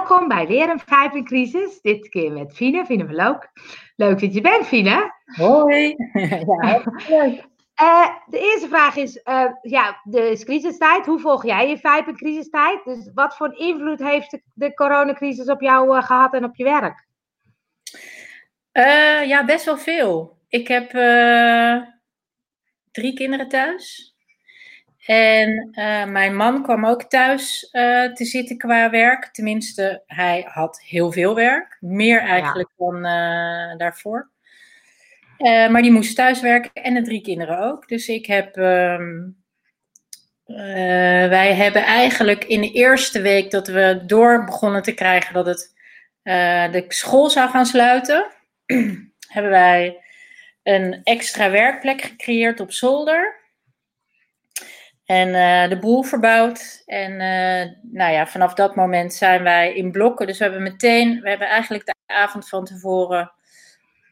Welkom bij weer een Vijpencrisis. Dit keer met Fine. Fine van Look. Leuk dat je bent, Fine. Hoi. ja, leuk. Uh, de eerste vraag is, uh, ja, de crisistijd. Hoe volg jij je Vijpencrisistijd? Dus wat voor invloed heeft de, de coronacrisis op jou uh, gehad en op je werk? ja, best wel veel. Ik heb drie kinderen thuis. En uh, mijn man kwam ook thuis uh, te zitten qua werk. Tenminste, hij had heel veel werk. Meer eigenlijk ja. dan uh, daarvoor. maar die moest thuiswerken en de drie kinderen ook. Dus ik heb. Um, wij hebben eigenlijk in de eerste week dat we door begonnen te krijgen dat het de school zou gaan sluiten, hebben wij een extra werkplek gecreëerd op zolder. En uh, de boel verbouwd. En uh, nou ja, vanaf dat moment zijn wij in blokken. Dus we hebben meteen, we hebben eigenlijk de avond van tevoren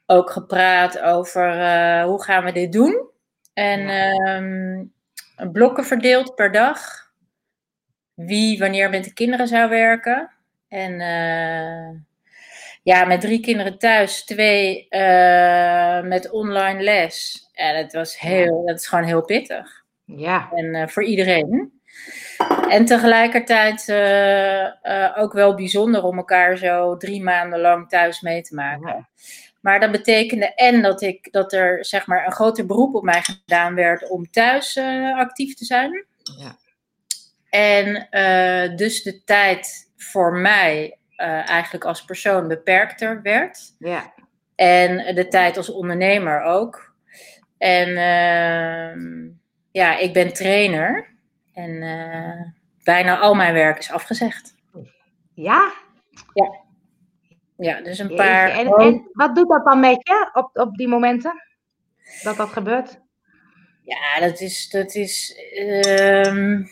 ook gepraat over uh, hoe gaan we dit doen. En um, blokken verdeeld per dag. Wie wanneer met de kinderen zou werken. En ja, met drie kinderen thuis, twee met online les. En het was heel, dat is gewoon heel pittig. Ja. En uh, voor iedereen. En tegelijkertijd uh, uh, ook wel bijzonder om elkaar zo drie maanden lang thuis mee te maken. Ja. Maar dat betekende en dat, ik, dat er zeg maar, een groter beroep op mij gedaan werd om thuis actief te zijn. Ja. En dus de tijd voor mij eigenlijk als persoon beperkter werd. Ja. En de tijd als ondernemer ook. En ehm, ja, ik ben trainer en uh, bijna al mijn werk is afgezegd. Ja? Ja. Ja, dus een paar. En, en, wat doet dat dan met je op, op die momenten? Dat dat gebeurt? Ja, dat is. Dat is um,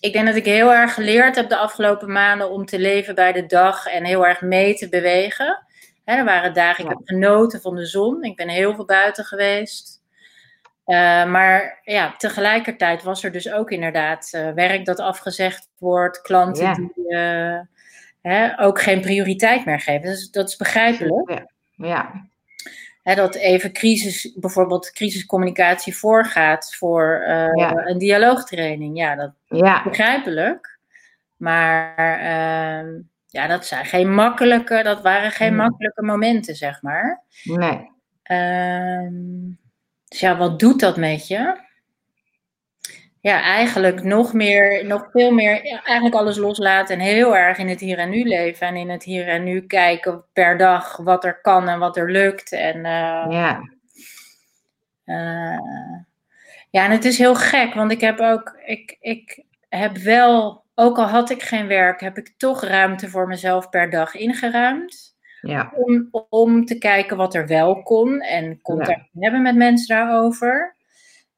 ik denk dat ik heel erg geleerd heb de afgelopen maanden om te leven bij de dag en heel erg mee te bewegen. He, er waren dagen, ik heb genoten van de zon. Ik ben heel veel buiten geweest. Uh, maar ja, tegelijkertijd was er dus ook inderdaad uh, werk dat afgezegd wordt, klanten ja. die uh, hè, ook geen prioriteit meer geven. Dus dat is begrijpelijk. Ja. ja. Hè, dat even crisis, bijvoorbeeld crisiscommunicatie voorgaat voor ja. een dialoogtraining. Ja, dat is begrijpelijk. Maar ehm, ja, dat zijn geen makkelijke, dat waren geen nee. makkelijke momenten, zeg maar. Nee. Ehm, dus ja, wat doet dat met je? Ja, eigenlijk nog meer, nog veel meer, ja, eigenlijk alles loslaten en heel erg in het hier en nu leven. En in het hier en nu kijken per dag wat er kan en wat er lukt. En, uh, ja. Uh, ja, en het is heel gek, want ik heb ook, ik, ik heb wel, ook al had ik geen werk, heb ik toch ruimte voor mezelf per dag ingeruimd. Ja. Om, om te kijken wat er wel kon en contact ja. hebben met mensen daarover.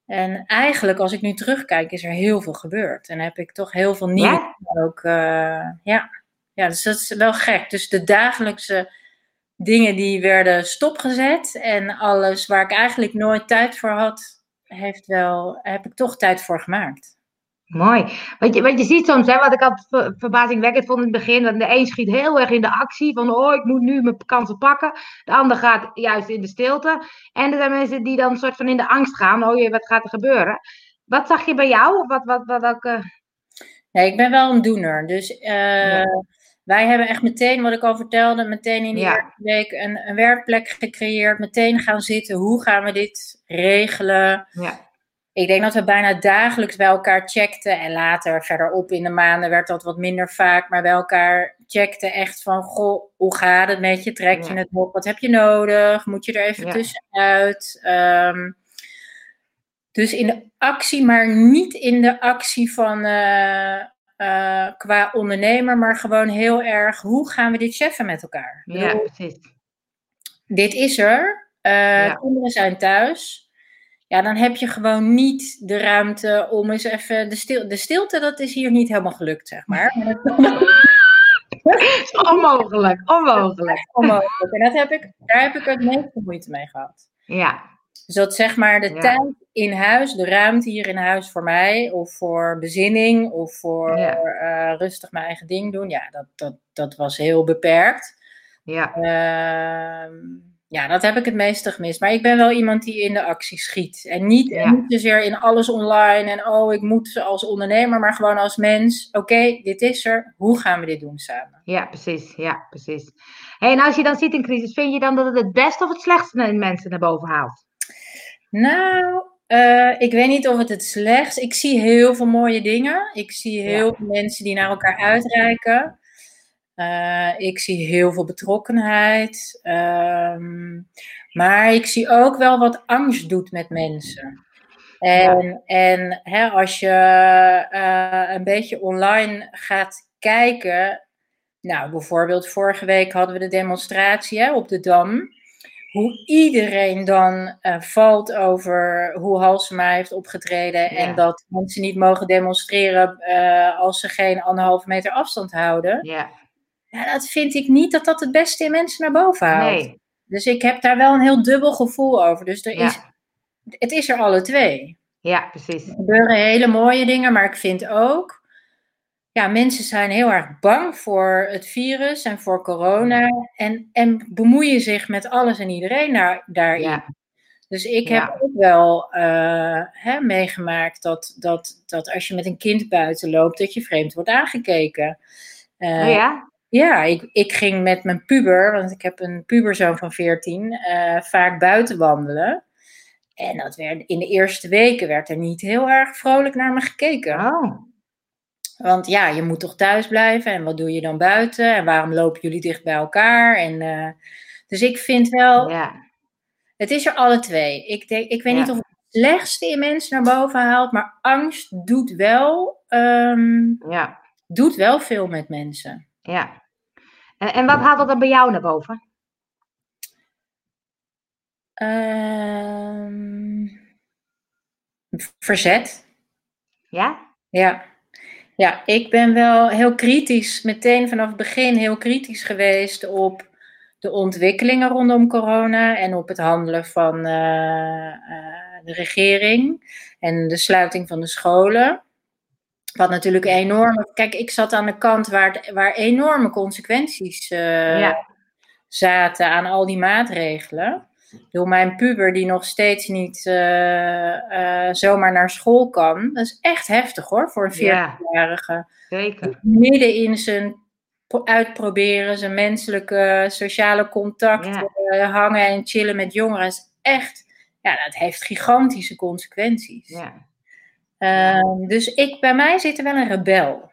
En eigenlijk, als ik nu terugkijk, is er heel veel gebeurd. En heb ik toch heel veel nieuw ja? ook. Uh, ja. ja, dus dat is wel gek. Dus de dagelijkse dingen die werden stopgezet en alles waar ik eigenlijk nooit tijd voor had, heeft wel, heb ik toch tijd voor gemaakt. Mooi. Want je, want je ziet soms, hè, wat ik altijd verbazingwekkend vond in het begin, dat de een schiet heel erg in de actie, van oh, ik moet nu mijn kansen pakken. De ander gaat juist in de stilte. En er zijn mensen die dan soort van in de angst gaan, oh jee, wat gaat er gebeuren? Wat zag je bij jou? Wat, wat, wat, welke... Nee, ik ben wel een doener. Dus uh, ja. wij hebben echt meteen, wat ik al vertelde, meteen in die Ja. week een, een werkplek gecreëerd. Meteen gaan zitten, hoe gaan we dit regelen? Ja. Ik denk dat we bijna dagelijks bij elkaar checkten. En later, verderop in de maanden, werd dat wat minder vaak. Maar bij elkaar checkten echt van: Goh, hoe gaat het met je? Trek je Ja. het op? Wat heb je nodig? Moet je er even Ja. tussenuit? Ehm, dus in de actie, maar niet in de actie van eh, eh, qua ondernemer, maar gewoon heel erg: hoe gaan we dit cheffen met elkaar? Ja, bedoel, precies. dit is er. Ja. Kinderen zijn thuis. Ja, dan heb je gewoon niet de ruimte om eens even. De, stil, de stilte, dat is hier niet helemaal gelukt, zeg maar. Onmogelijk, onmogelijk. onmogelijk. En dat heb ik, daar heb ik het meeste moeite mee gehad. Ja, Dus dat zeg maar de Ja. tijd in huis, de ruimte hier in huis voor mij, of voor bezinning, of voor Ja. eh, rustig mijn eigen ding doen, ja, dat, dat, dat was heel beperkt. Ja, Ehm, ja, dat heb ik het meeste gemist. Maar ik ben wel iemand die in de actie schiet. En niet, Ja. en niet zozeer in alles online en oh, ik moet als ondernemer, maar gewoon als mens. Oké, dit is er. Hoe gaan we dit doen samen? ja, precies. Ja, precies. Hey, en als je dan ziet in crisis, vind je dan dat het het beste of het slechtste in mensen naar boven haalt? Nou, eh, ik weet niet of het het slechtst. Ik zie heel veel mooie dingen. Ik zie heel Ja. veel mensen die naar elkaar uitreiken. Eh, ik zie heel veel betrokkenheid. Ehm, maar ik zie ook wel wat angst doet met mensen. En, en hè, als je eh, een beetje online gaat kijken. Nou, bijvoorbeeld vorige week hadden we de demonstratie hè, op de Dam hoe iedereen dan eh, valt over hoe Halsema heeft opgetreden. Ja. En dat mensen niet mogen demonstreren als ze geen anderhalve meter afstand houden. Ja, Ja, dat vind ik niet dat dat het beste in mensen naar boven haalt. nee. Dus ik heb daar wel een heel dubbel gevoel over. Dus er Ja. is, het is er alle twee. Ja, precies. Er gebeuren hele mooie dingen, maar ik vind ook. Ja, mensen zijn heel erg bang voor het virus en voor corona. En, en bemoeien zich met alles en iedereen daar, daarin. Ja, Dus ik Ja. heb ook wel eh, hè, meegemaakt dat, dat, dat als je met een kind buiten loopt, dat je vreemd wordt aangekeken. Eh, oh ja? Ja, ik, ik ging met mijn puber, want ik heb een puberzoon van 14, eh, vaak buiten wandelen. En dat werd, in de eerste weken werd er niet heel erg vrolijk naar me gekeken. Oh, Want ja, je moet toch thuis blijven en wat doe je dan buiten? En waarom lopen jullie dicht bij elkaar? En, eh, dus ik vind wel, ja. het is er alle twee. Ik, denk, ik weet Ja. niet of het het slechtste in mensen naar boven haalt, maar angst doet wel, ehm, Ja, doet wel veel met mensen. Ja. En, en wat haalt dat dan bij jou naar boven? Ehm, verzet. Ja? Ja. ja, ik ben wel heel kritisch, meteen vanaf het begin heel kritisch geweest op de ontwikkelingen rondom corona en op het handelen van eh, eh, de regering en de sluiting van de scholen. Wat natuurlijk enorme. Kijk, ik zat aan de kant waar, het- waar enorme consequenties eh, Ja. zaten aan al die maatregelen. Door mijn puber die nog steeds niet eh, eh, zomaar naar school kan. Dat is echt heftig hoor, voor een Ja. 14-jarige. Zeker. Midden in zijn pro- uitproberen, zijn menselijke sociale contact Ja. hangen en chillen met jongeren. is echt, ja, dat heeft gigantische consequenties. Ja. Ehm, dus ik, bij mij zit er wel een rebel.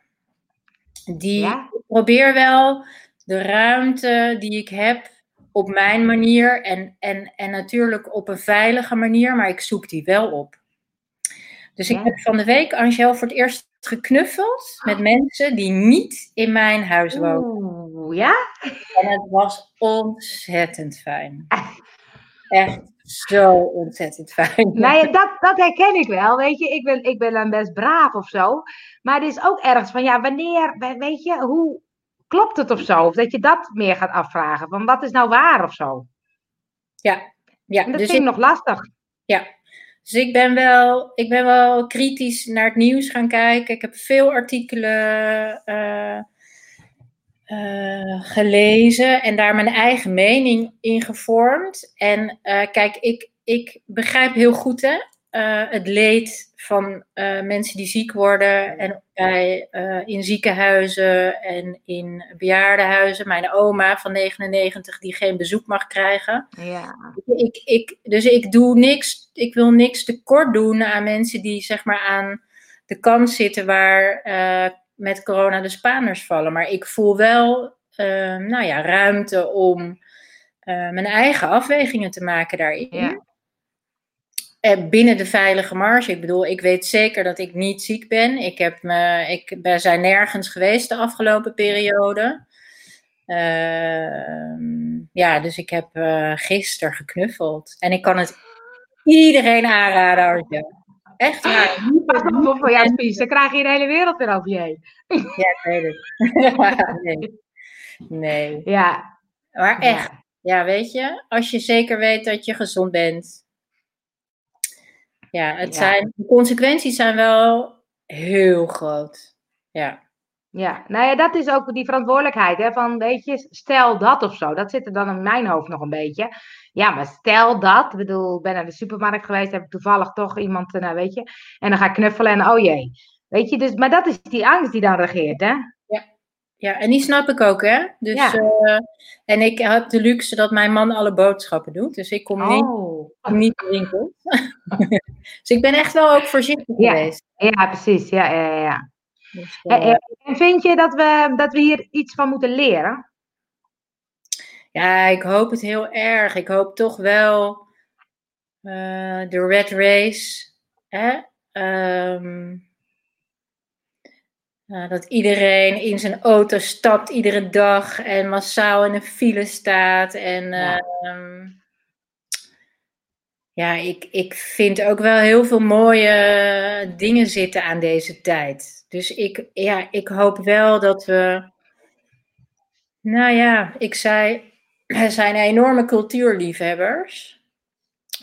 Die Ja? probeer wel de ruimte die ik heb op mijn manier en, en, en natuurlijk op een veilige manier, maar ik zoek die wel op. Dus ik Ja. heb van de week Angel voor het eerst geknuffeld met mensen die niet in mijn huis wonen. Oeh, ja? En het was ontzettend fijn. Echt zo ontzettend fijn. Nou ja, dat, dat herken ik wel. Weet je, ik ben, ik ben dan best braaf of zo. Maar het is ook ergens van, ja, wanneer, we- weet je, hoe klopt het of zo? Of dat je dat meer gaat afvragen. Van wat is nou waar of zo? Ja, ja. En dat dus vind ik ik, nog lastig. ja. Dus ik ben, wel, ik ben wel kritisch naar het nieuws gaan kijken. Ik heb veel artikelen eh, eh, gelezen en daar mijn eigen mening in gevormd. En eh, kijk, ik, ik begrijp heel goed hè, eh, het leed van mensen die ziek worden en bij, in ziekenhuizen en in bejaardenhuizen. Mijn oma van 99 die geen bezoek mag krijgen. Ja, Ik, ik, dus ik doe niks, ik wil niks tekort doen aan mensen die zeg maar aan de kant zitten waar met corona de Spaners vallen. Maar ik voel wel eh, nou ja, ruimte om eh, mijn eigen afwegingen te maken daarin. ja, Eh, binnen de veilige marge. Ik bedoel, ik weet zeker dat ik niet ziek ben. Ik, heb me, ik ben zijn nergens geweest de afgelopen periode. Ehm, ja, dus ik heb eh gisteren geknuffeld. En ik kan het iedereen aanraden. Echt waar. Pas op voor-. Dan krijg je de hele wereld weer over je heen. Ja, ik weet het. nee. nee. Ja, Maar echt. ja. Ja, weet je, als je zeker weet dat je gezond bent, Ja, het Ja. Zijn, de consequenties zijn wel heel groot. Ja. Ja, nou ja, dat is ook die verantwoordelijkheid, hè, van, weet je, stel dat of zo. Dat zit er dan in mijn hoofd nog een beetje. Ja, maar stel dat, ik bedoel, ben naar de supermarkt geweest, heb ik toevallig toch iemand, eh, nou weet je, en dan ga ik knuffelen en oh jee. Weet je, dus, maar dat is die angst die dan regeert, hè? ja, en die snap ik ook, hè. Dus, Ja. eh, en ik heb de luxe dat mijn man alle boodschappen doet. Dus ik kom niet, Oh. niet in de winkel. dus ik ben echt wel ook voorzichtig Ja. geweest. Ja, precies, ja, ja, ja, ja. Dus, En, eh, en- vind je dat we, dat we hier iets van moeten leren? Ja, ik hoop het heel erg. Ik hoop toch wel eh, de red race. Hè? Ehm, eh, dat iedereen in zijn auto stapt iedere dag en massaal in een file staat. En Ja. ehm, ja, ik, ik vind ook wel heel veel mooie dingen zitten aan deze tijd. Dus ik, ja, ik hoop wel dat we. Nou ja, ik zei, we zijn enorme cultuurliefhebbers.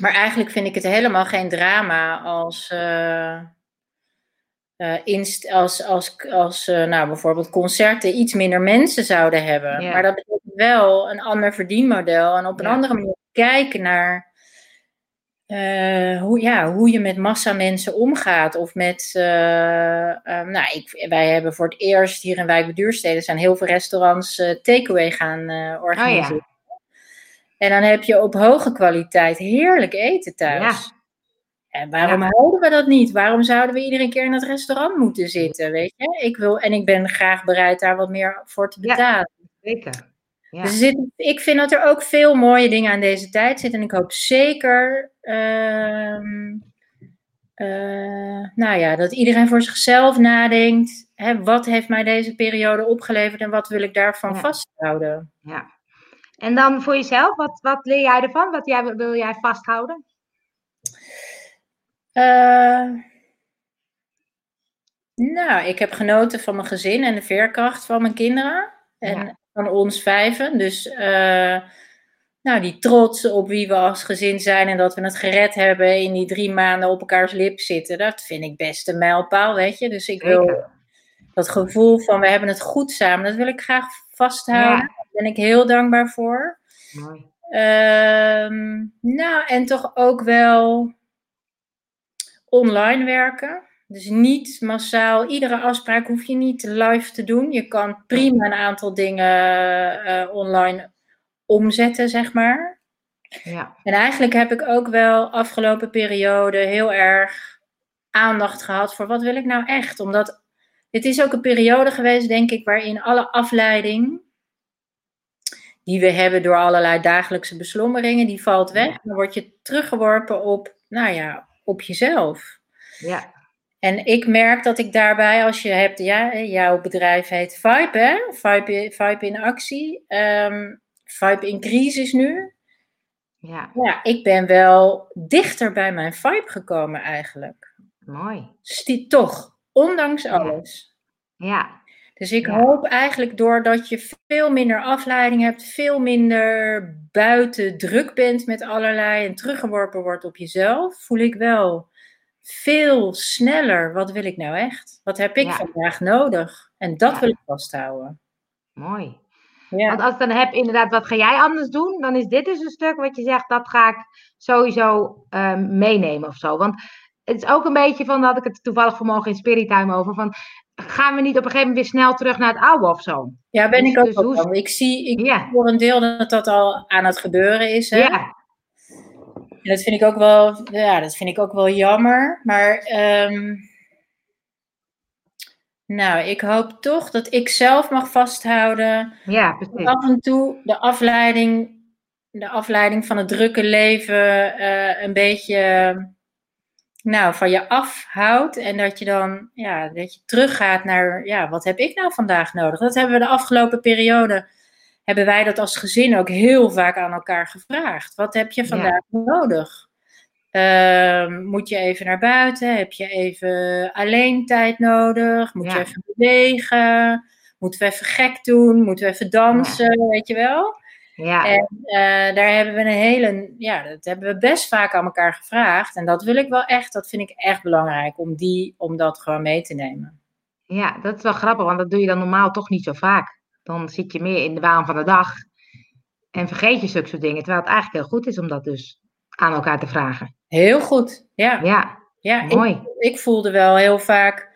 Maar eigenlijk vind ik het helemaal geen drama als, eh, eh, inst- als, als, als eh, nou, bijvoorbeeld concerten iets minder mensen zouden hebben. Ja. Maar dat betekent wel een ander verdienmodel en op een Ja. andere manier kijken naar eh, hoe, ja, hoe je met massa mensen omgaat. Of met, eh, eh, nou, ik, wij hebben voor het eerst hier in Wijk bij Duurstede zijn heel veel restaurants eh, takeaway gaan eh, organiseren. En dan heb je op hoge kwaliteit heerlijk eten thuis. Ja. En waarom houden we dat niet? Waarom zouden we iedere keer in het restaurant moeten zitten? Weet je? Ik wil, en ik ben graag bereid daar wat meer voor te betalen. Zeker. Ja. Dus zit, ik vind dat er ook veel mooie dingen aan deze tijd zitten. En ik hoop zeker ehm, eh, nou ja, dat iedereen voor zichzelf nadenkt. Hè, wat heeft mij deze periode opgeleverd en wat wil ik daarvan Ja. vasthouden? Ja. En dan voor jezelf, wat, wat leer jij ervan? Wat jij, wil jij vasthouden? Eh, nou, ik heb genoten van mijn gezin en de veerkracht van mijn kinderen. En. Van ons vijven. Dus eh, nou, die trots op wie we als gezin zijn en dat we het gered hebben in die drie maanden op elkaars lip zitten. Dat vind ik best een mijlpaal, weet je. Dus ik wil dat gevoel van we hebben het goed samen, dat wil ik graag vasthouden. Ja. Daar ben ik heel dankbaar voor. Mooi. Ehm, nou, en toch ook wel online werken. Dus niet massaal, iedere afspraak hoef je niet live te doen. Je kan prima een aantal dingen eh, online omzetten, zeg maar. Ja. En eigenlijk heb ik ook wel afgelopen periode heel erg aandacht gehad voor wat wil ik nou echt. Omdat het is ook een periode geweest, denk ik, waarin alle afleiding die we hebben door allerlei dagelijkse beslommeringen, die valt weg. Dan word je teruggeworpen op, nou ja, op jezelf. Ja. En ik merk dat ik daarbij, als je hebt, ja, jouw bedrijf heet Vibe, hè? Vibe, Vibe in actie, Ehm Vibe in crisis nu. Ja. Ja, ik ben wel dichter bij mijn vibe gekomen eigenlijk. Mooi. Stie toch, ondanks alles. Ja. Dus ik Ja. hoop eigenlijk doordat je veel minder afleiding hebt, veel minder buiten druk bent met allerlei en teruggeworpen wordt op jezelf, voel ik wel veel sneller. Wat wil ik nou echt? Wat heb ik Ja. vandaag nodig? En dat Ja. wil ik vasthouden. Mooi. Ja. Want als ik dan heb, inderdaad, wat ga jij anders doen? Dan is dit dus een stuk wat je zegt, dat ga ik sowieso ehm, meenemen of zo. Want het is ook een beetje van, had ik het toevallig vanmorgen in Spirit Time over, van gaan we niet op een gegeven moment weer snel terug naar het oude of zo? Ja, ben Dus- ik ook dus hoe-. Ik zie ik Ja. voor een deel dat dat al aan het gebeuren is. Hè? Ja, dat vind ik ook wel, ja, dat vind ik ook wel jammer. Maar ehm, nou, ik hoop toch dat ik zelf mag vasthouden. ja, precies. af en toe de afleiding, de afleiding van het drukke leven eh, een beetje nou, van je afhoudt. En dat je dan ja, dat je teruggaat naar ja, wat heb ik nou vandaag nodig? Dat hebben we de afgelopen periode. Hebben wij dat als gezin ook heel vaak aan elkaar gevraagd? Wat heb je vandaag nodig? Ehm, moet je even naar buiten? Heb je even alleen tijd nodig? Moet je even bewegen? Moeten we even gek doen? Moeten we even dansen? Weet je wel? Ja. En eh, daar hebben we een hele, ja, dat hebben we best vaak aan elkaar gevraagd. En dat wil ik wel echt, dat vind ik echt belangrijk om, die, om dat gewoon mee te nemen. ja, dat is wel grappig, want dat doe je dan normaal toch niet zo vaak. Dan zit je meer in de waan van de dag en vergeet je zulke soort dingen. Terwijl het eigenlijk heel goed is om dat dus aan elkaar te vragen. Heel goed, ja. Ja, ja ik, mooi. ik voelde wel heel vaak,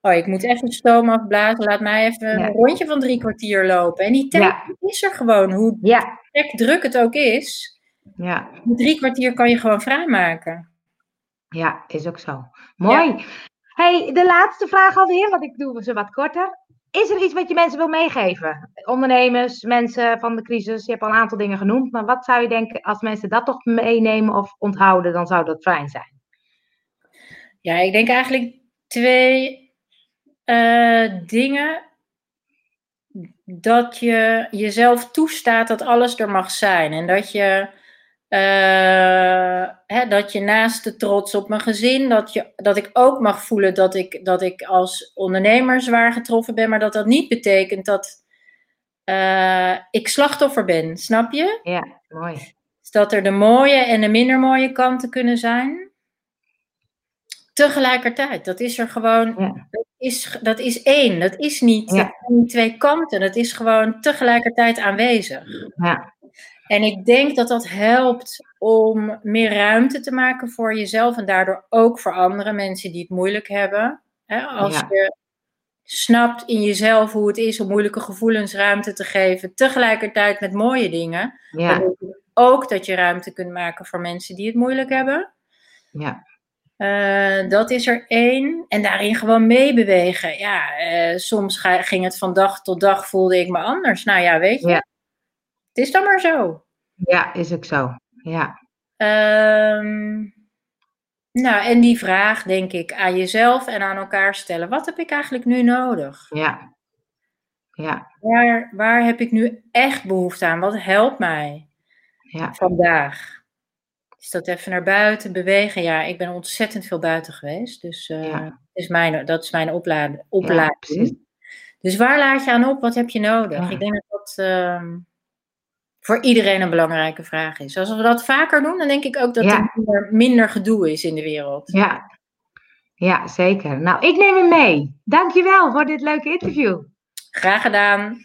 oh, ik moet even stoom afblazen, laat mij even Ja. een rondje van drie kwartier lopen. En die tijd Ja. is er gewoon, hoe Ja, druk het ook is. ja, drie kwartier kan je gewoon vrijmaken. ja, is ook zo. Mooi. Hey, de laatste vraag alweer, want ik doe ze wat korter. Is er iets wat je mensen wil meegeven? Ondernemers, mensen van de crisis, je hebt al een aantal dingen genoemd. Maar wat zou je denken, als mensen dat toch meenemen of onthouden, dan zou dat fijn zijn. Ja, ik denk eigenlijk twee eh, dingen. Dat je jezelf toestaat dat alles er mag zijn. En dat je, eh, hè, dat je naast de trots op mijn gezin, dat, je, dat ik ook mag voelen dat ik, dat ik als ondernemer zwaar getroffen ben. Maar dat dat niet betekent dat eh, ik slachtoffer ben. Snap je? Ja, mooi. Dus dat er de mooie en de minder mooie kanten kunnen zijn. Tegelijkertijd, dat is er gewoon, Ja. dat, is, dat is één, dat is niet, Ja. dat zijn niet twee kanten, dat is gewoon tegelijkertijd aanwezig. Ja, En ik denk dat dat helpt om meer ruimte te maken voor jezelf en daardoor ook voor andere mensen die het moeilijk hebben. Als Ja. je snapt in jezelf hoe het is om moeilijke gevoelens ruimte te geven, tegelijkertijd met mooie dingen, ja, dan ook dat je ruimte kunt maken voor mensen die het moeilijk hebben. ja, Eh, dat is er één. En daarin gewoon meebewegen. Ja, eh, soms ga- ging het van dag tot dag, voelde ik me anders. Nou ja, weet je. Ja. Het is dan maar zo. ja, is ook zo. Ja, Ehm, nou, en die vraag, denk ik, aan jezelf en aan elkaar stellen. Wat heb ik eigenlijk nu nodig? ja, ja, Waar, waar heb ik nu echt behoefte aan? Wat helpt mij ja, vandaag? Is dat even naar buiten bewegen? Ja, ik ben ontzettend veel buiten geweest. Dus Ja. is mijn, dat is mijn opladen, oplading. precies. dus waar laat je aan op? Wat heb je nodig? Ja. Ik denk dat dat ehm, voor iedereen een belangrijke vraag is. Als we dat vaker doen, dan denk ik ook dat Ja. er minder, minder gedoe is in de wereld. Ja, ja, zeker. Nou, ik neem hem mee. Dankjewel voor dit leuke interview. Graag gedaan.